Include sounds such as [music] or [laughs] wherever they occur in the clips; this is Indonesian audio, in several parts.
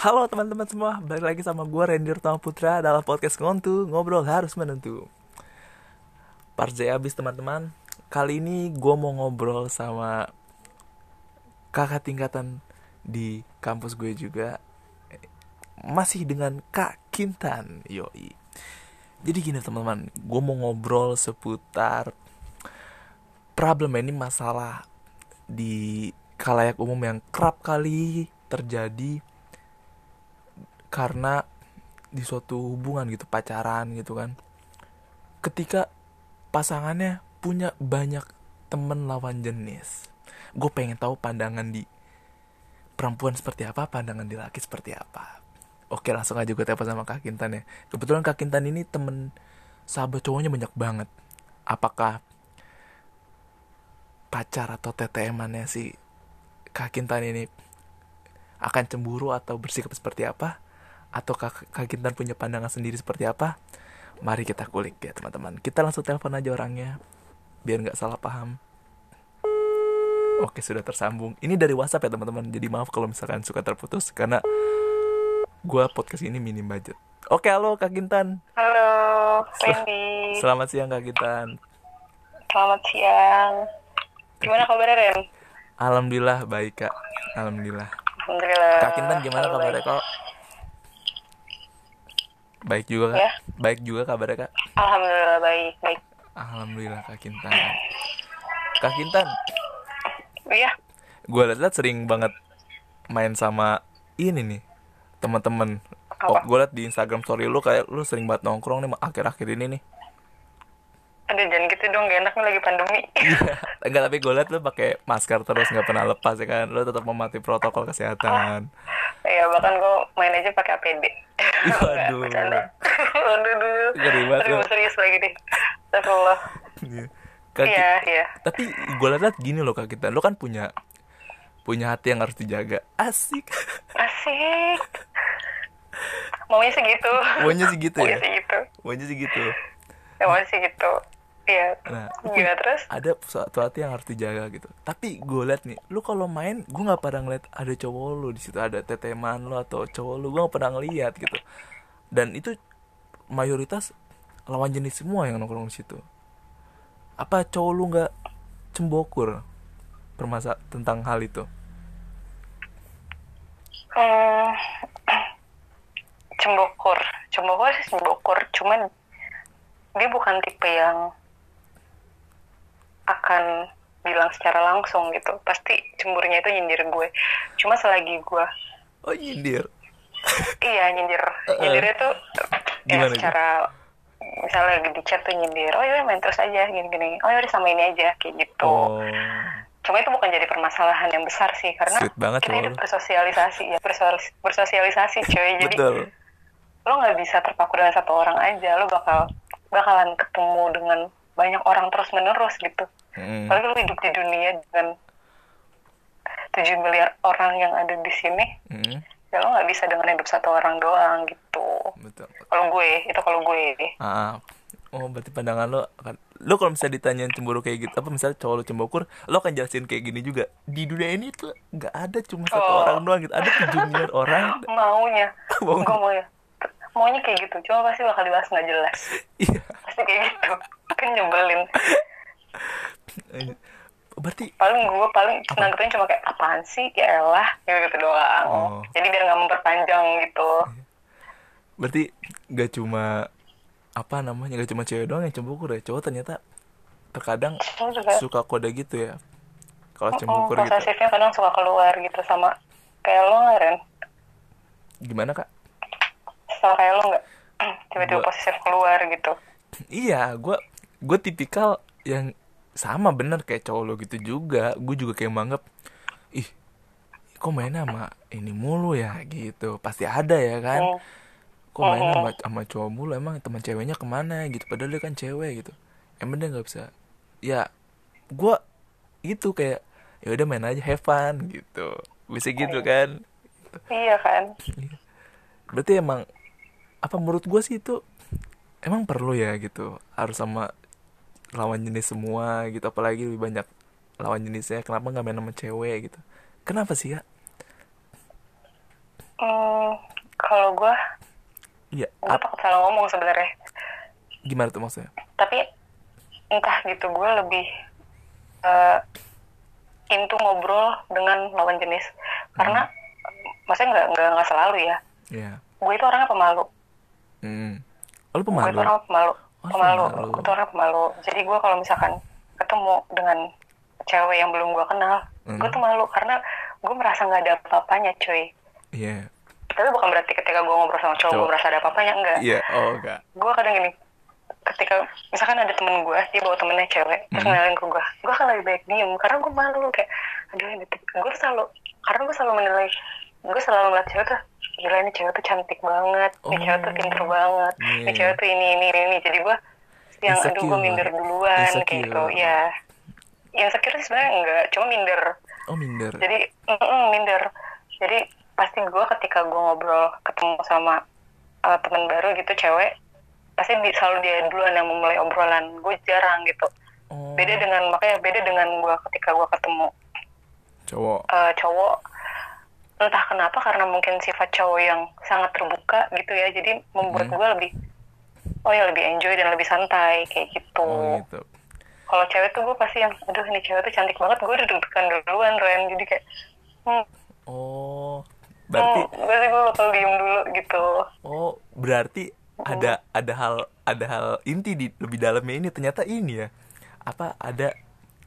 Halo teman-teman semua, balik lagi sama gue Randy Tama Putra dalam podcast Ngontu, Ngobrol Harus Menentu. Part Z abis teman-teman. Kali ini gue mau ngobrol sama kakak tingkatan di kampus gue juga. Masih dengan Kak Kintan, yoi. Jadi gini teman-teman, gue mau ngobrol seputar problem ini masalah di kalayak umum yang kerap kali terjadi karena di suatu hubungan gitu pacaran gitu kan. Ketika pasangannya punya banyak temen lawan jenis gue pengen tahu pandangan di perempuan seperti apa pandangan di laki seperti apa. Oke langsung aja gue telepon sama kak Kintan ya. Kebetulan kak Kintan ini temen sahabat cowoknya banyak banget. Apakah pacar atau TTM-annya si kak Kintan ini akan cemburu atau bersikap seperti apa atau Kak, Kak Kintan punya pandangan sendiri seperti apa? Mari kita kulik ya teman-teman. Kita langsung telepon aja orangnya biar nggak salah paham. Oke sudah tersambung. Ini dari WhatsApp ya teman-teman. Jadi maaf kalau misalkan suka terputus karena gua podcast ini minim budget. Oke halo Kak Kintan. Halo, Randy. Selamat siang Kak Kintan. Selamat siang. Gimana kabarnya, Ren? Alhamdulillah baik Kak. Alhamdulillah. Alhamdulillah. Kak Kintan gimana kabarnya kok? Baik juga Kak. Ya. Baik juga kabarnya Kak. Alhamdulillah baik, baik. Alhamdulillah Kak Kintan. Kak Kintan, Iya, gue liat sering banget main sama ini nih teman-teman. Oh, gue liat di Instagram story lu kayak lu sering banget nongkrong nih akhir-akhir ini nih. Aduh jangan gitu dong, gak enak nih lagi pandemi. [laughs] Iya, enggak tapi gue liat lu pakai masker terus nggak pernah lepas ya kan. Lu tetap mematuhi protokol kesehatan. Iya, bahkan gue main aja pakai APD. Waduh. [laughs] bercanda. [laughs] Aduh, aduh. Ngeri banget Aduh, lu. serius lagi deh. Astagfirullah. Iya. Iya, iya. tapi gue liat gini loh kak kita, lu kan punya punya hati yang harus dijaga. Asik. Asik. Maunya sih gitu. Maunya gitu Maunya ya. Maunya sih gitu. Ya, maunya sih gitu. Iya. Nah, Gimana terus? ada suatu hati yang harus dijaga gitu. Tapi gue liat nih, lu kalau main, gue nggak pernah ngeliat ada cowok lu di situ, ada teteman lu atau cowok lu, gue nggak pernah ngeliat gitu. Dan itu mayoritas lawan jenis semua yang nongkrong di situ. Apa cowok lu nggak cembokur permasa tentang hal itu? Hmm, [clears throat] cembokur cembokur sih cembokur cuman dia bukan tipe yang akan bilang secara langsung gitu. Pasti cemburnya itu nyindir gue. Cuma selagi gue Oh nyindir. [laughs] iya nyindir. Nyindirnya tuh ya secara misalnya lagi di chat tuh nyindir oh ya main terus aja gini gini oh ya udah sama ini aja kayak gitu. Oh. cuma itu bukan jadi permasalahan yang besar sih karena Sweet banget kita hidup bersosialisasi ya bersosialis- bersosialisasi cuy jadi Betul. lo nggak bisa terpaku dengan satu orang aja. Lo bakal bakalan ketemu dengan banyak orang terus menerus gitu Hmm. apalagi lo hidup di dunia dengan 7 miliar orang yang ada di sini Hmm. ya lo nggak bisa dengan hidup satu orang doang gitu Betul. kalau gue itu kalau gue Ah, oh berarti pandangan lo lo kalau misalnya ditanyain cemburu kayak gitu apa misalnya cowok lo cembokur lo akan jelasin kayak gini juga di dunia ini tuh nggak ada cuma satu Oh. orang doang gitu ada tujuh miliar [laughs] orang maunya Mau. gue maunya maunya kayak gitu. Cuma pasti bakal dibahas nggak jelas. Iya. Pasti kayak gitu. Kan nyebelin. Eh, berarti paling gue paling nanggepin cuma kayak apaan sih? Ya elah gitu, gitu doang. Oh. jadi biar nggak memperpanjang gitu. Berarti nggak cuma apa namanya nggak cuma cewek doang yang cembokur ya? Cowok ternyata terkadang juga. suka kode gitu ya? Kalau cembokur gitu. posesifnya kadang suka keluar gitu sama kayak lo Ren. Gimana kak sama kayak lo nggak [clears throat] tiba-tiba posesif keluar gitu Iya, gue gue tipikal yang sama bener kayak cowok lo gitu juga. Gue juga kayak menganggap, ih, kok mainnya sama ini mulu ya gitu. Pasti ada ya kan. Hmm. Kok mainnya sama, sama cowok mulu emang teman ceweknya ke mana gitu. Padahal dia kan cewek gitu. Emang dia nggak bisa. Ya, gue itu kayak ya udah main aja have fun gitu. Bisa gitu kan. iya kan Berarti emang apa menurut gue sih itu emang perlu ya gitu harus sama lawan jenis semua gitu apalagi lebih banyak lawan jenisnya kenapa nggak main sama cewek gitu kenapa sih ya Hmm, kalau gue, Iya, gue takut salah ngomong sebenarnya. gimana tuh maksudnya? Tapi entah gitu gue lebih eh into ngobrol dengan lawan jenis. Karena maksudnya nggak nggak nggak selalu ya. Iya. Gue itu orangnya pemalu. Hmm. Oh, lu Gue pemalu? itu orangnya pemalu. Oh, Pemalu. pemalu. Gue tuh orangnya pemalu. Jadi gue kalau misalkan ketemu dengan cewek yang belum gue kenal, Hmm. gue tuh malu karena gue merasa nggak ada apa-apanya, cuy. Iya. Tapi bukan berarti ketika gue ngobrol sama cowok, Cowok. gue merasa ada apa-apanya, enggak. Iya, oh enggak. gue kadang gini ketika misalkan ada temen gue dia bawa temennya cewek terus Hmm. kenalin ke gue gue akan lebih baik diem karena gue malu kayak aduh ini gue selalu karena gue selalu menilai gue selalu ngeliat cewek tuh gila ini cewek tuh cantik banget ini Oh. cewek tuh pinter banget ini Iya. cewek tuh ini ini ini jadi gue yang aduh gue Insecure. minder duluan kayak Insecure. gitu ya insecure sih sebenarnya enggak cuma minder Oh, minder. jadi mm-mm, minder jadi pasti gue ketika gue ngobrol ketemu sama uh, teman baru gitu cewek pasti di- selalu dia duluan yang memulai obrolan gue jarang gitu Oh, beda dengan makanya beda dengan gue ketika gue ketemu cowok. uh, cowok entah kenapa karena mungkin sifat cowok yang sangat terbuka gitu ya jadi membuat Hmm. gue lebih oh ya lebih enjoy dan lebih santai kayak gitu Oh, gitu. kalau cewek tuh gue pasti yang aduh ini cewek tuh cantik banget gue udah deg-degan duluan Ren jadi kayak hmm, Oh, berarti hmm, berarti gue bakal diem dulu gitu oh, berarti ada ada hal ada hal inti di lebih dalamnya ini ternyata ini ya. Apa ada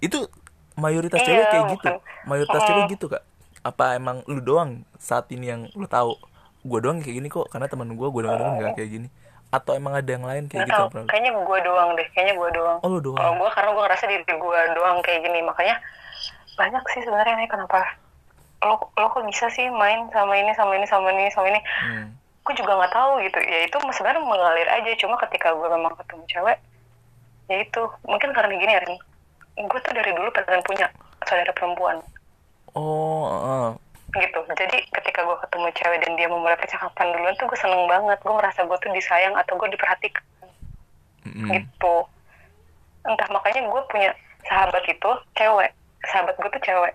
itu mayoritas Iya, cewek kayak gitu. bukan. Mayoritas Mm. cewek gitu, Kak. Apa emang lu doang saat ini yang lu tahu? Gue doang kayak gini kok karena teman gue gue doang nggak kayak gini. Atau emang ada yang lain kayak gitu? tahu, kayaknya gue doang deh, kayaknya gue doang. Oh, lu doang. Kalau gue karena gue ngerasa diri gue doang kayak gini, makanya banyak sih sebenarnya nih kenapa lo lo kok bisa sih main sama ini sama ini sama ini sama ini. Hmm. Gue juga nggak tahu gitu. Ya itu sebenarnya mengalir aja. Cuma ketika gue memang ketemu cewek, ya itu mungkin karena gini Rin. Gue tuh dari dulu pengen punya saudara perempuan Oh, heeh. gitu. Jadi ketika gue ketemu cewek dan dia memulai percakapan duluan tuh gue seneng banget. Gue ngerasa gue tuh disayang atau gue diperhatikan. Mm-mm. gitu entah makanya gue punya sahabat itu cewek sahabat gue tuh cewek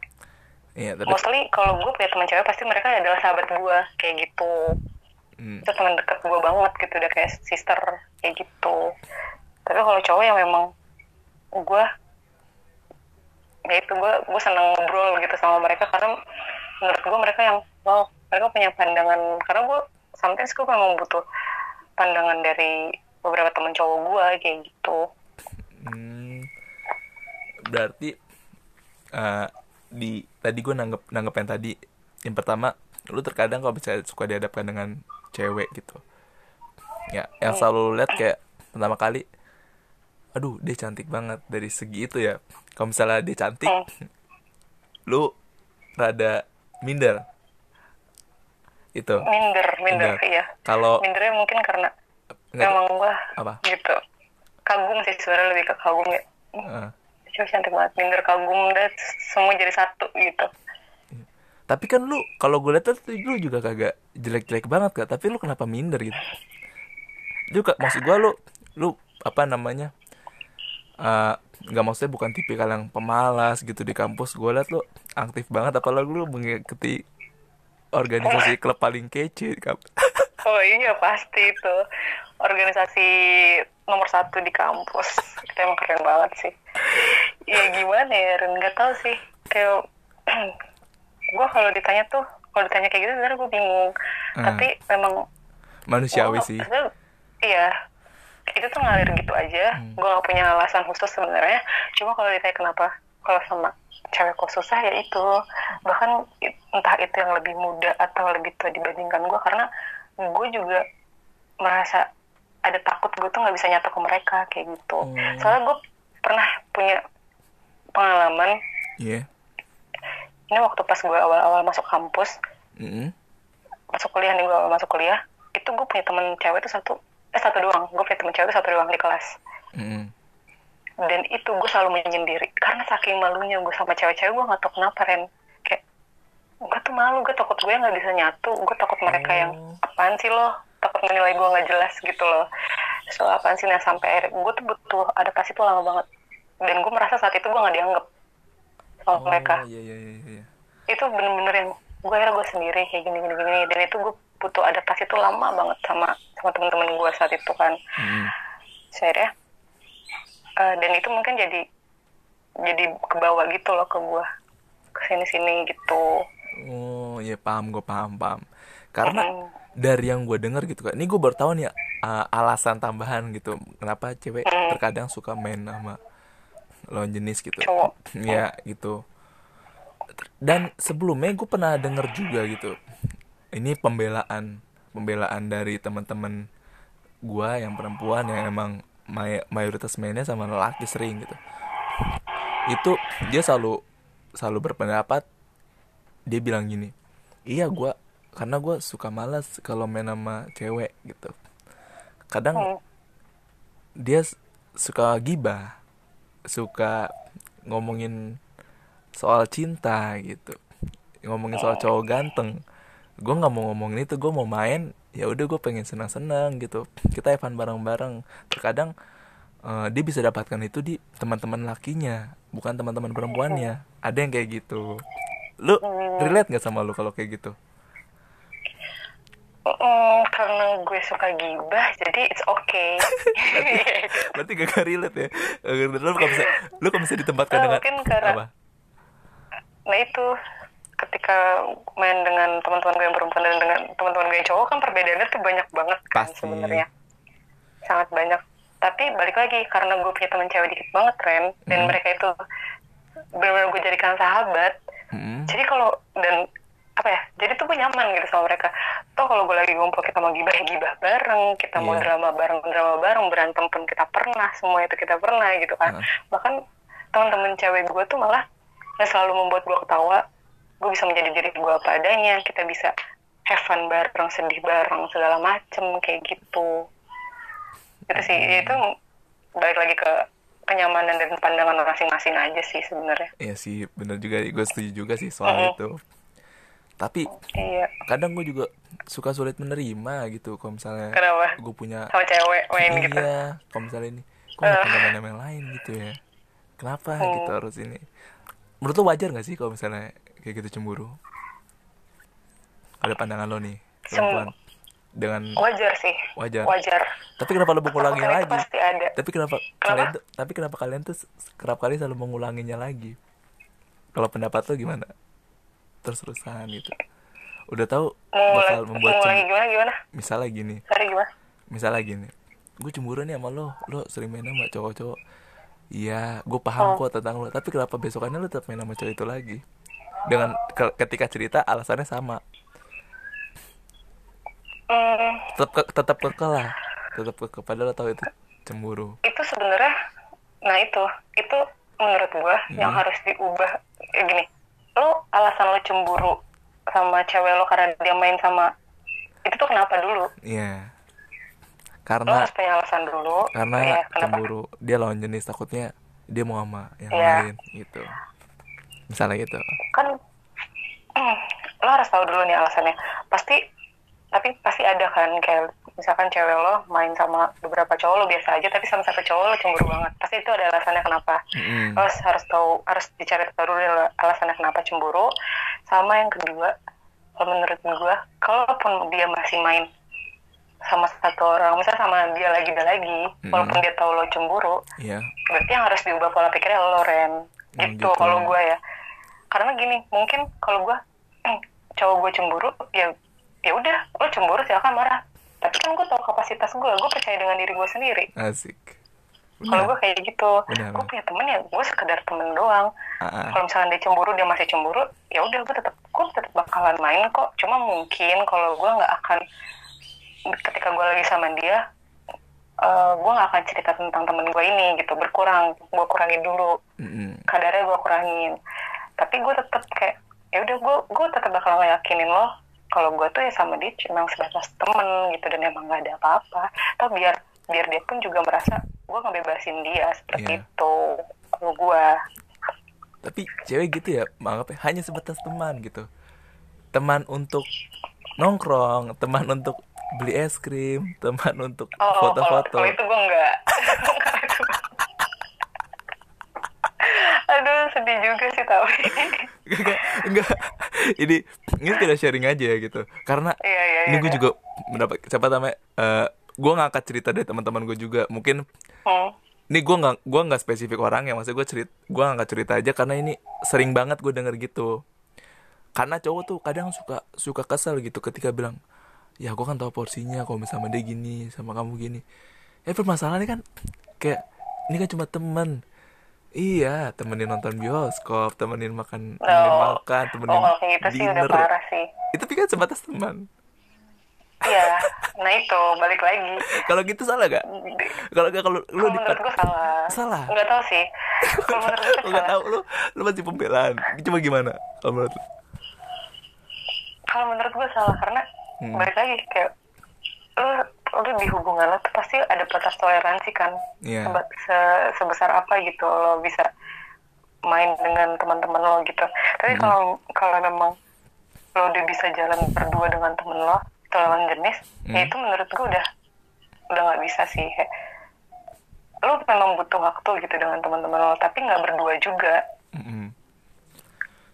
Iya, tapi mostly kalau gue punya teman cewek pasti mereka adalah sahabat gue kayak gitu Hmm. itu teman dekat gue banget gitu udah kayak sister kayak gitu tapi kalau cowok yang memang gue ya itu gue gue seneng ngobrol gitu sama mereka karena menurut gue mereka yang wow mereka punya pandangan. Karena gue sometimes gue memang butuh pandangan dari beberapa teman cowok gue kayak gitu. Hmm, berarti eh, di tadi gue nanggep nanggep yang tadi. Yang pertama lu terkadang kalau bisa suka dihadapkan dengan cewek gitu. Ya yang selalu lu lihat kayak pertama kali aduh dia cantik banget dari segi itu ya kalau misalnya dia cantik Hmm. lu rada minder itu minder minder Minder. iya kalau mindernya mungkin karena nggak memang gue apa gitu kagum sih sebenarnya lebih ke kagum ya eh, cewek cantik banget minder kagum dan semua jadi satu gitu Tapi kan lu kalau gue lihat tuh lu juga kagak jelek-jelek banget kak. Tapi lu kenapa minder gitu? Juga maksud gue lu lu apa namanya? Eh nggak maksudnya bukan tipikal yang pemalas gitu di kampus. Gue liat lu aktif banget apalagi lu mengikuti organisasi klub paling kece di kampus. [laughs] oh iya pasti itu organisasi nomor satu di kampus itu emang keren banget sih ya gimana ya Ren nggak tahu sih kayak [clears throat] gue kalau ditanya tuh kalau ditanya kayak gitu sebenarnya gue bingung Hmm. tapi memang Manusiawi gua- sih. iya itu tuh ngalir gitu aja Hmm. gue gak punya alasan khusus sebenarnya cuma kalau ditanya kenapa kalau sama cewek kok susah ya itu bahkan entah itu yang lebih muda atau lebih tua dibandingkan gue karena gue juga merasa ada takut gue tuh nggak bisa nyatu ke mereka kayak gitu Hmm. soalnya gue pernah punya pengalaman Iya. ini waktu pas gue awal-awal masuk kampus Mm-mm. masuk kuliah nih gue awal masuk kuliah itu gue punya temen cewek tuh satu eh satu doang. Gue punya temen cewek satu doang di kelas. Mm-mm. dan itu gue selalu menyendiri. Karena saking malunya gue sama cewek-cewek gue nggak tahu kenapa Ren. Kayak gue tuh malu. Gue takut gue nggak bisa nyatu. Gue takut mereka yang Oh. apaan sih lo? Takut menilai gue nggak jelas gitu loh. So apaan sih nah sampai akhirnya gue tuh butuh adaptasi tuh lama banget. Dan gue merasa saat itu gue nggak dianggap sama Oh mereka. iya iya iya iya. itu bener-bener yang gue akhirnya gue sendiri kayak gini gini gini. Dan itu gue butuh adaptasi tuh lama banget sama sama teman-teman gue saat itu kan Mm. saya eh, dan itu mungkin jadi jadi kebawa gitu loh ke gue ke sini sini gitu Oh, ya paham gue paham paham. Karena Mm. dari yang gue denger gitu kan, ini gue baru tahu nih uh, alasan tambahan gitu, kenapa cewek Mm. terkadang suka main sama lawan jenis gitu. Cowok. Ya gitu. Dan sebelumnya gue pernah denger juga gitu. Ini pembelaan pembelaan dari teman-teman gue yang perempuan yang emang may- mayoritas mainnya sama lelaki sering gitu. Itu dia selalu selalu berpendapat dia bilang gini iya gua karena gua suka malas kalau main sama cewek gitu. Kadang dia suka gibah suka ngomongin soal cinta gitu ngomongin soal cowok ganteng gue nggak mau ngomongin itu gue mau main ya udah gue pengen senang-senang gitu. Kita Evan bareng-bareng. Terkadang eh, dia bisa dapatkan itu di teman-teman lakinya bukan teman-teman perempuannya. Ada yang kayak gitu. Lu relate nggak sama lu kalau kayak gitu? Mm, karena gue suka gibah jadi it's okay. [laughs] Berarti gak, gak relate ya? Lu gak bisa lu gak bisa ditempatkan Nah, dengan mungkin karena- apa? Nah itu ketika main dengan teman-teman gue yang perempuan dan dengan teman-teman gue yang cowok kan perbedaannya tuh banyak banget kan sebenarnya sangat banyak tapi balik lagi karena gue punya teman cewek dikit banget Ren dan Hmm. mereka itu benar-benar gue jadikan sahabat Mm-mm. jadi kalau dan apa ya jadi tuh gue nyaman gitu sama mereka toh kalau gue lagi ngumpul kita mau gibah gibah bareng kita mau Iya. drama bareng drama bareng berantem pun kita pernah semua itu kita pernah gitu kan Heeh. bahkan teman-teman cewek gue tuh malah nggak selalu membuat gue ketawa gue bisa menjadi diri gue apa adanya kita bisa have fun bareng sedih bareng segala macem kayak gitu itu sih Hmm. itu balik lagi ke kenyamanan dan pandangan masing-masing aja sih sebenarnya Iya sih bener juga gue setuju juga sih soal Mm-mm. itu tapi iya kadang gue juga suka sulit menerima gitu kalau misalnya Kenapa? gue punya sama cewek main gitu iya kalau misalnya ini kok punya main sama yang lain gitu ya kenapa Hmm. gitu harus ini menurut lo wajar gak sih kalau misalnya kayak gitu cemburu. Ada pandangan lo nih perempuan dengan wajar sih. Wajar. wajar. Tapi kenapa lo mengulangi Ketakutan itu lagi? pasti ada. Tapi kenapa, Kenapa? kalian tuh tapi kenapa kalian tuh kerap kali selalu mengulanginya lagi? Kalau pendapat lo gimana? Terus terusan gitu. Udah tahu bakal membuat cemburu gimana gimana? Misalnya gini. Sorry gimana? Misalnya gini. Gue cemburu nih sama lo. Lo sering main sama cowok-cowok. Iya gue paham Oh. kok tentang lo. Tapi kenapa besokannya lo tetap main sama cowok itu lagi dengan ke- ketika cerita alasannya sama. Hmm, tetap ke, tetap kekeh lah. Tetap kekeh padahal lo tahu itu cemburu. Itu sebenarnya nah itu itu menurut gua yang Hmm. harus diubah. Eh, gini lo alasan lo cemburu sama cewek lo karena dia main sama itu tuh kenapa dulu? Iya. Lo karena harus punya alasan dulu. karena ya, cemburu. Dia lawan jenis takutnya dia mau sama yang Iya. lain gitu. Misalnya gitu hmm, lo harus tahu dulu nih alasannya. Pasti tapi pasti ada kan kayak misalkan cewek lo main sama beberapa cowok lo biasa aja tapi sama satu cowok lo cemburu banget. Pasti itu ada alasannya kenapa. Mm-mm. lo harus, harus tahu harus dicari tahu dulu alasannya kenapa cemburu. Sama yang kedua kalau menurut gue kalaupun dia masih main sama satu orang misalnya sama dia lagi dia lagi Mm-mm. walaupun dia tahu lo cemburu iya. berarti yang harus diubah pola pikirnya lo Ren. Oh, gitu gitu. kalau gue ya. Karena gini mungkin kalau gue eh, cowok gue cemburu ya ya udah lo cemburu silakan marah. Tapi kan gue tahu kapasitas gue gue percaya dengan diri gue sendiri. Asik. Kalau gue kayak gitu gue punya temen ya gue sekedar temen doang. Ah, ah. kalau misalnya dia cemburu dia masih cemburu ya udah gue tetap gue tetap bakalan main kok. Cuma mungkin kalau gue nggak akan ketika gue lagi sama dia eh gue nggak akan cerita tentang temen gue ini gitu berkurang gue kurangin dulu. Mm-mm. kadarnya gue kurangin. Tapi gue tetap kayak ya udah gue gue tetap bakal ngeyakinin lo kalau gue tuh ya sama dia cuma sebatas temen gitu dan emang gak ada apa-apa. Atau biar biar dia pun juga merasa gue ngebebasin dia seperti Iya. itu kalau gue tapi cewek gitu ya menganggapnya hanya sebatas teman gitu. Teman untuk nongkrong teman untuk beli es krim teman untuk oh kalau foto-foto. kalau itu gue enggak [laughs] aduh sedih juga sih tapi enggak [laughs] enggak ini ini kita sharing aja ya gitu. Karena Iya, iya, ini iya, gue iya. juga mendapat siapa namanya eh gue ngangkat cerita dari teman-teman gue juga. Mungkin Hmm. ini gue nggak gua nggak spesifik orang ya maksud gue cerit gue nggak cerita aja karena ini sering banget gue denger gitu. Karena cowok tuh kadang suka suka kesel gitu ketika bilang ya gue kan tahu porsinya kalau misalnya dia gini sama kamu gini. Ya permasalahannya kan kayak ini kan cuma temen iya temenin nonton bioskop temenin makan temenin Oh. makan temenin Oh, kalau kayak gitu sih udah dinner. parah sih. itu tapi kan sebatas teman Iya, nah itu balik lagi. kalau gitu salah gak kalau gak kalau lu di menurut gue salah. Salah? Nggak tahu sih. [laughs] Kalau menurut gue lu nggak salah. tahu lu lu masih pembelaan coba gimana kalau menurut lu Kalau menurut gue salah karena Hmm. balik lagi kayak lu lu di hubungan lo tuh pasti ada batas toleransi kan. Iya. Seba- se- sebesar apa gitu lo bisa main dengan teman-teman lo gitu. Tapi Hmm. kalau kalau memang lo udah bisa jalan berdua dengan temen lo, lawan jenis, ya Hmm. itu menurut gue udah udah nggak bisa sih. Lo memang butuh waktu gitu dengan teman-teman lo, tapi nggak berdua juga Mm-mm.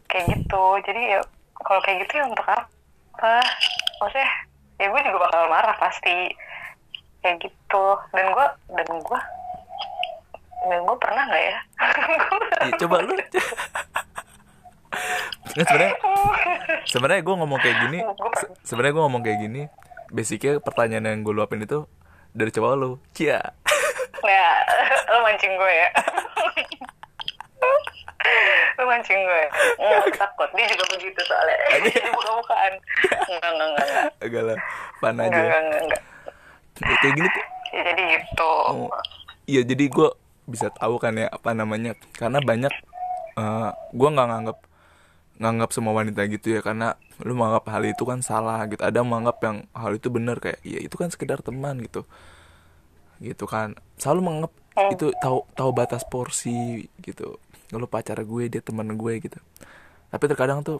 kayak gitu. Jadi ya kalau kayak gitu ya untuk apa? Maksudnya ya gue juga bakal marah pasti kayak gitu. Dan gue dan gue dan gue pernah nggak ya? Ya, coba lu [laughs] Nggak, sebenarnya [laughs] sebenarnya gue ngomong kayak gini se- sebenarnya gue ngomong kayak gini basicnya pertanyaan yang gue luapin itu dari cowok lu cia ya [laughs] lo mancing gue ya. [laughs] lo mancing gue. Nggak takut. Dia juga begitu soalnya. Jadi [laughs] [laughs] buka-bukaan. Enggak, enggak, enggak. Enggak, agak lah pan aja enggak, enggak, enggak. Ya, kayak gini tuh Ya, jadi gitu. oh, iya jadi gue bisa tahu kan ya apa namanya karena banyak eh gue nggak nganggap nganggap semua wanita gitu ya karena lu menganggap hal itu kan salah gitu ada menganggap yang hal itu benar kayak ya itu kan sekedar teman gitu gitu kan selalu menganggap itu tahu tahu batas porsi gitu lu pacar gue dia teman gue gitu tapi terkadang tuh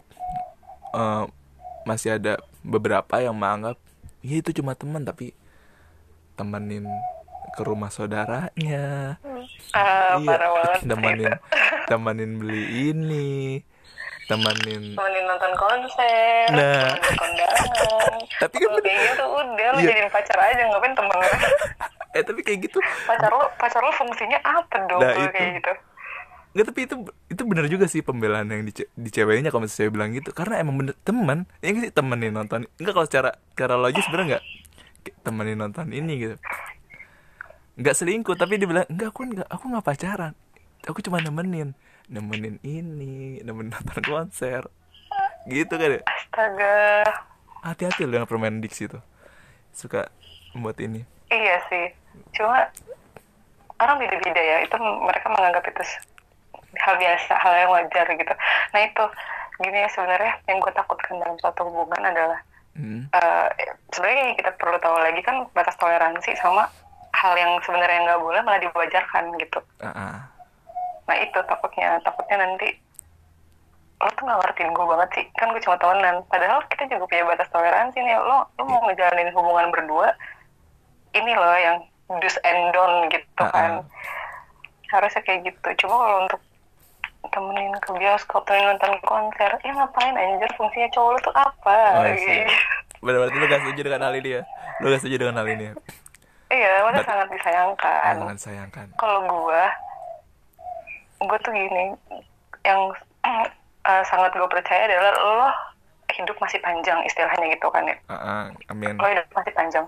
eh, masih ada beberapa yang menganggap ya itu cuma teman tapi temenin ke rumah saudaranya Ah, iya temenin temenin beli ini temenin temenin nonton konser, Nah. kondangan. Tapi kan kayak gitu udah lo Iya. jadiin pacar aja ngapain temen [laughs] eh tapi kayak gitu pacar lo pacar lo fungsinya apa dong Nah, itu. kayak gitu? Nggak tapi itu itu bener juga sih pembelaan yang di, di ceweknya kalau misalnya bilang gitu. Karena emang bener teman ya sih temenin nonton. Enggak kalau secara secara logis bener nggak. Temenin nonton ini gitu. Nggak selingkuh tapi dia bilang enggak aku nggak aku nggak pacaran. Aku cuma nemenin. Nemenin ini nemenin nonton konser. Gitu kan ya? Astaga. hati-hati loh dengan permainan diksi tuh. Suka membuat ini. Iya sih. Cuma orang beda-beda ya. Itu mereka menganggap itu hal biasa, hal yang wajar gitu. Nah itu gini ya sebenarnya yang gue takutkan dalam suatu hubungan adalah hmm. eh, sebenarnya yang kita perlu tahu lagi kan batas toleransi sama hal yang sebenarnya nggak boleh malah diwajarkan gitu. ah, ah. Nah itu takutnya, takutnya nanti lo tuh nggak ngertiin gue banget sih, kan gue cuma temenan. Padahal kita juga punya batas toleransi nih. Lo lo mau ngejalanin hubungan berdua, ini loh yang do's and don't gitu Ah, kan. ah. Harusnya kayak gitu. Cuma kalau untuk temenin ke bioskop, temenin nonton konser, ya ngapain anjir fungsinya cowok lo tuh apa? Oh. Gitu. Berarti lu gak setuju dengan hal ini ya lu gak setuju dengan hal ini ya Iya, mana Ber- sangat disayangkan. jangan sayangkan kalau gue gue tuh gini yang [clears throat] eh, sangat gue percaya adalah lo hidup masih panjang istilahnya gitu kan ya ah, ah. amin lo hidup masih panjang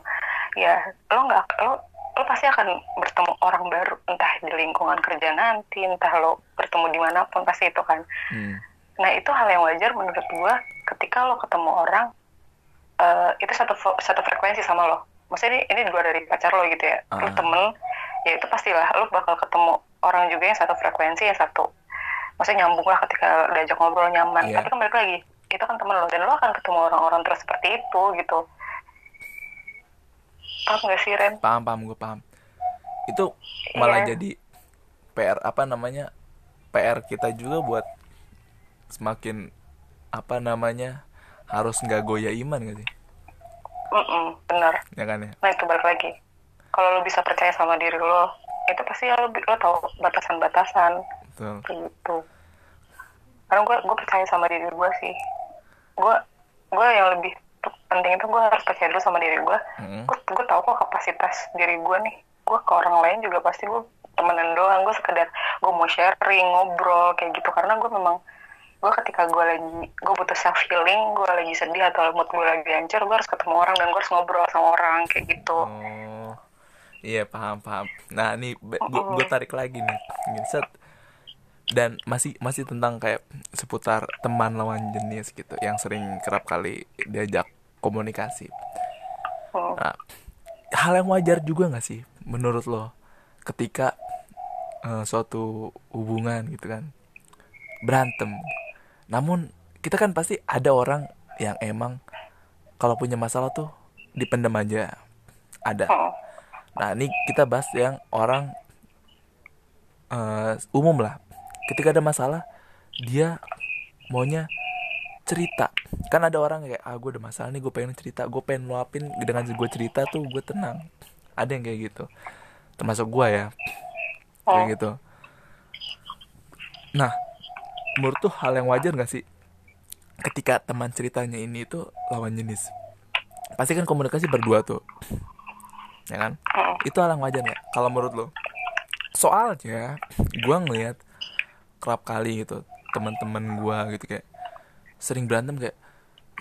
ya lo nggak lo lo pasti akan bertemu orang baru. Entah di lingkungan kerja nanti entah lo bertemu di mana pun pasti itu kan. Hmm. nah itu hal yang wajar menurut gue ketika lo ketemu orang eh, itu satu satu frekuensi sama lo. Maksudnya ini, ini di luar dari pacar lo gitu ya. Lo Ah. temen ya itu pastilah lo bakal ketemu orang juga yang satu frekuensi yang satu maksudnya nyambung lah ketika diajak ngobrol nyaman. Iya. tapi kembali lagi itu kan temen lo. Dan lo akan ketemu orang-orang terus seperti itu gitu paham gak sih Ren? paham paham gue paham itu malah Iya. jadi PR apa namanya PR kita juga buat semakin apa namanya harus nggak goyah iman gak sih Mm-mm, bener ya kan ya Nah itu balik lagi. Kalau lo bisa percaya sama diri lo, itu pasti lo, lo tahu batasan-batasan gitu. karena gue gue percaya sama diri gue sih gue gue yang lebih penting itu gue harus percaya dulu sama diri gue Mm. gue gue tahu kok kapasitas diri gue nih. Gue ke orang lain juga pasti gue temenan doang. Gue sekedar gue mau sharing ngobrol kayak gitu. Karena gue memang gue ketika gue lagi gue butuh self healing gue lagi sedih atau mood gue lagi hancur gue harus ketemu orang dan gue harus ngobrol sama orang kayak gitu. Oh, iya paham paham. Nah nih gue tarik lagi nih, set. Dan masih masih tentang kayak seputar teman lawan jenis gitu, yang sering kerap kali diajak komunikasi. Hmm. Nah, hal yang wajar juga nggak sih menurut lo ketika eh, suatu hubungan gitu kan berantem. Namun kita kan pasti ada orang yang emang kalau punya masalah tuh dipendam aja. Ada. Hmm. Nah, ini kita bahas yang orang eh, umum lah. Ketika ada masalah, dia maunya cerita. Kan ada orang kayak, ah gue ada masalah nih, gue pengen cerita, gue pengen luapin dengan gue cerita tuh gue tenang. Ada yang kayak gitu. Termasuk gue ya, kayak Hmm. gitu. Nah, menurut tuh hal yang wajar gak sih? Ketika teman ceritanya ini tuh lawan jenis. Pasti kan komunikasi berdua tuh. Ya kan? Hmm. itu hal yang wajar nggak kalau menurut lo soalnya gua ngeliat kerap kali gitu teman-teman gua gitu kayak sering berantem kayak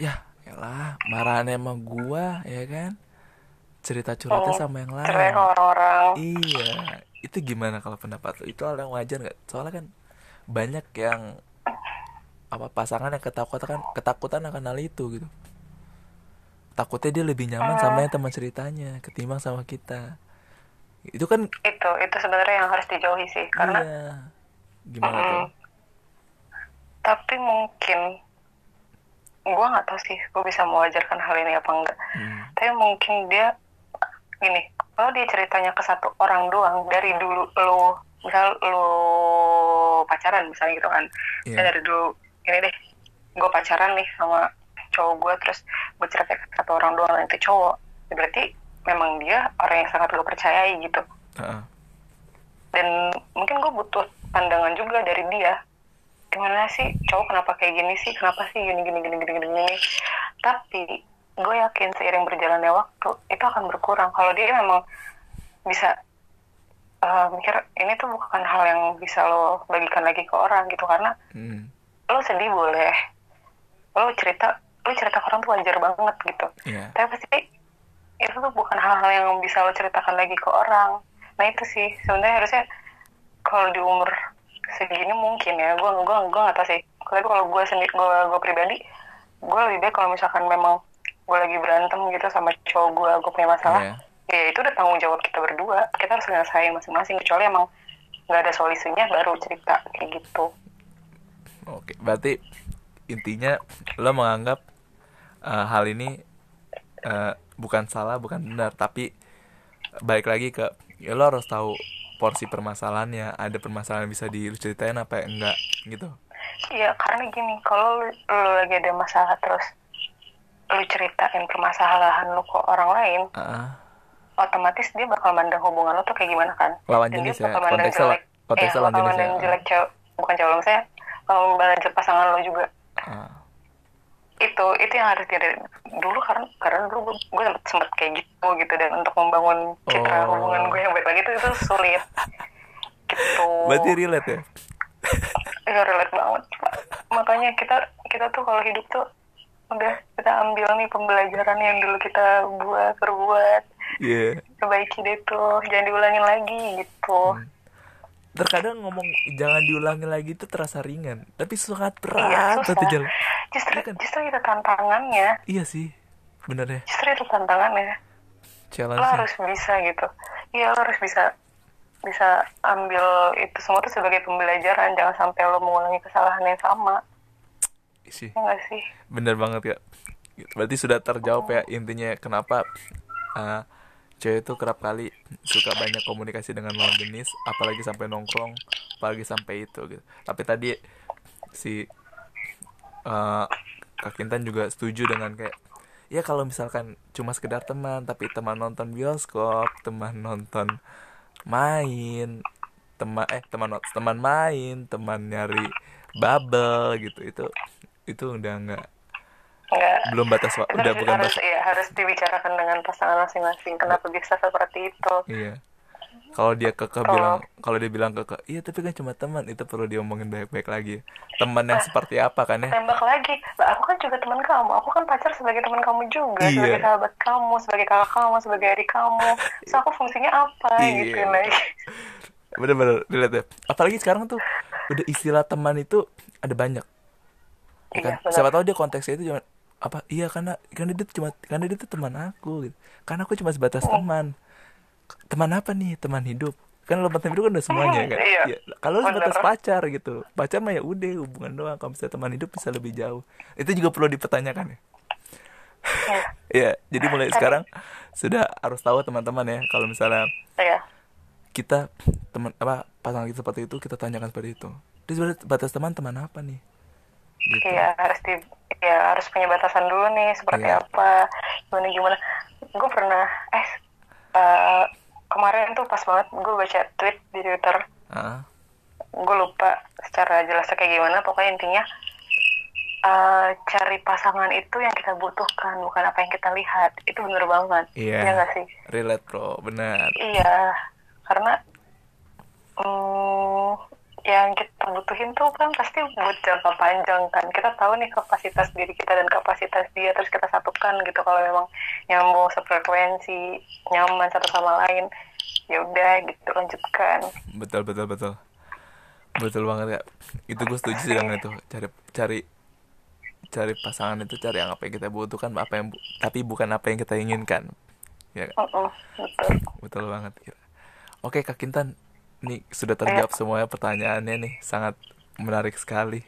ya elah marahan emang gua ya kan? Cerita curhatnya Oh, sama yang lain. orang-orang. Iya itu gimana kalau pendapat lo itu hal yang wajar nggak? Soalnya kan banyak yang apa pasangan yang ketakutan ketakutan akan hal itu gitu. Takutnya dia lebih nyaman sama yang teman ceritanya ketimbang sama kita. Itu kan itu itu sebenarnya yang harus dijauhi sih karena iya. Gimana tuh? Mm. tapi mungkin gue nggak tahu sih gue bisa mewajarkan hal ini apa enggak Hmm. tapi mungkin dia gini kalau dia ceritanya ke satu orang doang dari dulu lo misal lo pacaran misalnya gitu kan. Dan dari dulu ini deh gue pacaran nih sama cowok gue terus gue cerita ke satu orang doang dan itu cowok Ya berarti memang dia orang yang sangat gue percayai gitu Heeh. dan mungkin gue butuh pandangan juga dari dia gimana sih? Cowok kenapa kayak gini sih? Kenapa sih gini gini gini gini gini, gini. tapi gue yakin seiring berjalannya waktu itu akan berkurang. Kalau dia memang bisa eh, mikir ini tuh bukan hal yang bisa lo bagikan lagi ke orang gitu. Karena Hmm. lo sedih boleh. Lo cerita lo cerita ke orang tuh wajar banget gitu. Iya. tapi pasti itu tuh bukan hal-hal yang bisa lo ceritakan lagi ke orang. Nah itu sih. Sebenarnya harusnya kalau di umur segini mungkin ya. Gue gue gue nggak tahu sih. Tapi kalau gue sendiri gue gue pribadi gue lebih baik kalau misalkan memang gue lagi berantem gitu sama cowok gue gue punya masalah Iya. ya itu udah tanggung jawab kita berdua. Kita harus ngerasain masing-masing kecuali emang nggak ada solusinya baru cerita kayak gitu. Oke, berarti intinya lo menganggap eh, hal ini eh, bukan salah, bukan benar, tapi balik lagi ke ya lo harus tahu porsi permasalahannya, ada permasalahan yang bisa diceritain apa yang enggak gitu. Iya, karena gini, kalau lu, lu lagi ada masalah terus lu ceritain permasalahan lu ke orang lain, Ah, otomatis dia bakal mandang hubungan lu tuh kayak gimana kan? lawan Dan dia jenis ya, mandang konteksnya jelek, konteksnya eh, lawan jenis mandang ya. jelek bukan lu, saya mandang jelek pasangan lu juga. Ah, Itu, itu yang harus dia dulu karena karena dulu gue, gue sempet, sempet kayak gitu gitu dan untuk membangun citra Oh. hubungan gue yang baik lagi itu itu sulit. Gitu. berarti relate ya? Iya relate banget. Makanya kita kita tuh kalau hidup tuh udah kita ambil nih pembelajaran yang dulu kita buat perbuat Iya. perbaiki deh tuh jangan diulangin lagi gitu. Hmm. Terkadang ngomong jangan diulangi lagi itu terasa ringan, tapi sangat Iya berat susah. banget jalan. Justru Iya kan? justru itu tantangannya. Iya sih, bener ya. Justru itu tantangannya. Challenge. Lo harus bisa gitu. Iya lo harus bisa bisa ambil itu semua tuh sebagai pembelajaran jangan sampai lo mengulangi kesalahan yang sama sih. ya nggak sih Bener banget ya. Berarti sudah terjawab ya intinya kenapa uh, cewek itu kerap kali suka banyak komunikasi dengan lawan jenis, apalagi sampai nongkrong, apalagi sampai itu gitu. Tapi tadi si uh, Kak Kintan juga setuju dengan kayak ya kalau misalkan cuma sekedar teman tapi teman nonton bioskop teman nonton main teman eh teman teman main teman nyari bubble gitu itu itu udah nggak Enggak. belum batas wa- Itu udah bukan harus, batas iya, harus dibicarakan dengan pasangan masing-masing. Kenapa bisa seperti itu? iya kalau dia keke bilang kalau dia bilang keke iya tapi kan cuma teman itu perlu diomongin baik-baik lagi teman yang seperti apa kan ya Tembak lagi. Lah, aku kan juga teman kamu. Aku kan pacar sebagai teman kamu juga. Iya. Sebagai sahabat kamu, sebagai kakak kamu, sebagai adik kamu. So, aku fungsinya apa Iya. gitu. Nah, bener-bener dilihat ya apalagi sekarang tuh udah istilah teman itu ada banyak ya kan Iya, benar. siapa tahu dia konteksnya itu cuma apa? Iya karena karena dia cuma karena dia tuh teman aku gitu. Karena aku cuma sebatas Oh. teman. Teman apa nih? Teman hidup. Kan lo teman hidup kan udah semuanya kan? Iya. Ya, kalau sebatas pacar gitu. Pacar mah ya udah hubungan doang. Kalau misalnya teman hidup bisa lebih jauh. Itu juga perlu dipertanyakan ya. Iya. [laughs] ya jadi mulai sekarang sudah harus tahu teman-teman ya kalau misalnya Iya. kita teman apa pasangan kita seperti itu kita tanyakan seperti itu. Sebenarnya batas teman teman apa nih gitu. Iya, harus di ya harus punya batasan dulu nih seperti Iya. apa gimana gimana. Gue pernah eh eh, kemarin tuh pas banget gue baca tweet di twitter. Ah, gue lupa secara jelasnya kayak gimana pokoknya intinya eh, cari pasangan itu yang kita butuhkan bukan apa yang kita lihat. Itu bener banget. Iya. Iya nggak sih? Relate bro. Benar. Iya. Karena mm, yang kita butuhin tuh kan pasti buat jangka panjang kan. Kita tahu nih kapasitas diri kita dan kapasitas dia terus kita satukan gitu. Kalau memang nyambung sefrekuensi nyaman satu sama lain ya udah gitu lanjutkan. Betul betul betul. Betul banget ya itu gue setuju sih dengan itu. Cari cari cari pasangan itu cari yang apa yang kita butuhkan apa yang bu- tapi bukan apa yang kita inginkan. Ya kan? Mm-mm, betul. Betul banget Kira. oke kak Kintan nih sudah terjawab semuanya pertanyaannya nih sangat menarik sekali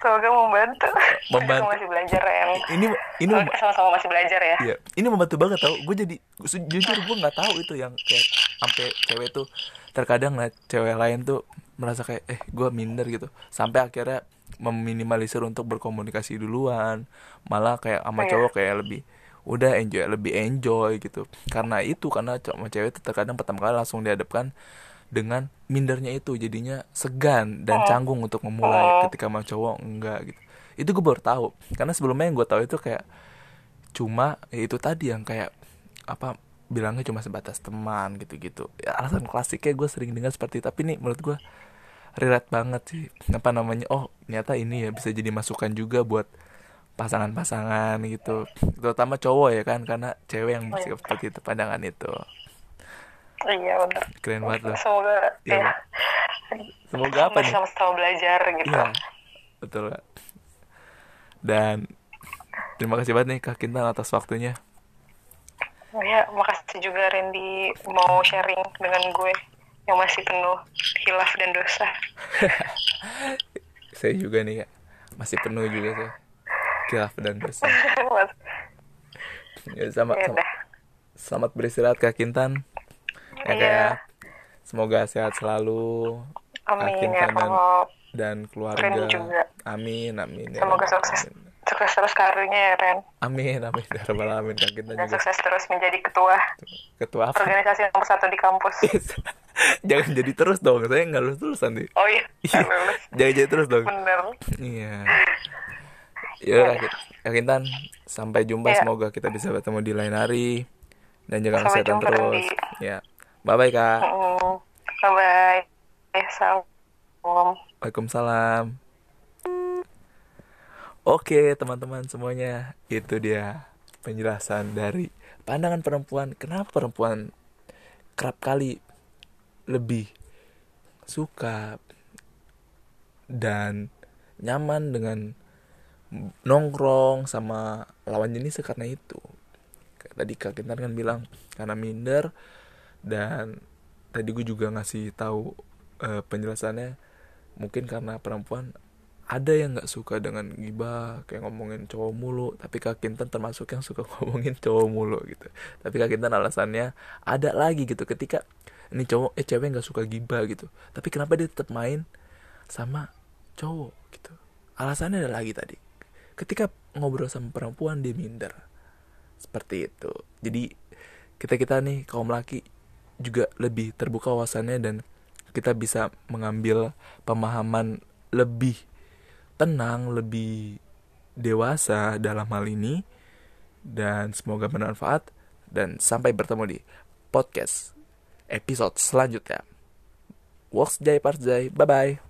semoga membantu Membantu. Masih belajar ya ini ini sama-sama masih belajar ya Iya, ini membantu banget tau. Gue jadi jujur gue nggak tahu itu yang kayak sampai cewek tuh terkadang lah cewek lain tuh merasa kayak eh gue minder gitu. Sampai akhirnya meminimalisir untuk berkomunikasi duluan. Malah kayak sama Iya. cowok kayak lebih udah enjoy lebih enjoy gitu. Karena itu karena cowok sama cewek tuh terkadang pertama kali langsung dihadapkan dengan mindernya itu jadinya segan dan canggung untuk memulai ketika sama cowok enggak gitu. Itu gue baru tahu karena sebelumnya yang gue tahu itu kayak cuma ya itu tadi yang kayak apa bilangnya cuma sebatas teman gitu-gitu. Ya, alasan klasiknya gue sering dengar seperti itu tapi nih menurut gue relate banget sih. Apa namanya oh ternyata ini ya bisa jadi masukan juga buat pasangan-pasangan gitu. Terutama cowok ya kan karena cewek yang masih seperti itu pandangan itu iya benar keren banget loh. Semoga Iya. ya semoga apa nih? sama-sama belajar gitu. Iya betul. Dan terima kasih banget nih kak Kintan atas waktunya. Ya, makasih juga Randy mau sharing dengan gue yang masih penuh hilaf dan dosa. [laughs] saya juga nih kak. Masih penuh juga saya kilaf dan dosa. [laughs] Ya, sama, ya sama selamat beristirahat kak Kintan ya Iya. kayak semoga sehat selalu Kak Amin ya dan dan keluarga Ren juga. amin amin ya Semoga sukses. Alamin. Sukses terus karirnya ya Ren. amin amin ya Rabbal Alamin kak Kintan Dan juga sukses terus menjadi ketua ketua apa organisasi nomor satu di kampus. [laughs] jangan jadi terus dong saya nggak lulus terus nanti Oh iya, [laughs] Iya. lulus. jangan jadi terus dong Bener. Iya. [laughs] Ya Kak Kak Kintan, sampai jumpa. Iya. Semoga kita bisa bertemu di lain hari dan jaga kesehatan terus. Randy. Ya. Bye bye, Kak. Bye-bye. Eh, salam. Waalaikumsalam. Oke, teman-teman semuanya, itu dia penjelasan dari pandangan perempuan. Kenapa perempuan kerap kali lebih suka dan nyaman dengan nongkrong sama lawan jenisnya karena itu. Tadi Kak Kintan kan bilang karena minder dan tadi gue juga ngasih tahu eh, penjelasannya mungkin karena perempuan ada yang nggak suka dengan gibah kayak ngomongin cowok mulu tapi Kak Kintan termasuk yang suka [laughs] ngomongin cowok mulu gitu. Tapi Kak Kintan alasannya ada lagi gitu ketika ini cowok eh cewek nggak suka gibah gitu tapi kenapa dia tetap main sama cowok gitu? Alasannya ada lagi tadi. Ketika ngobrol sama perempuan dia minder. Seperti itu. Jadi kita kita nih kaum laki juga lebih terbuka wawasannya dan kita bisa mengambil pemahaman lebih tenang, lebih dewasa dalam hal ini dan semoga bermanfaat dan sampai bertemu di podcast episode selanjutnya. Works Jai Parjai, bye bye.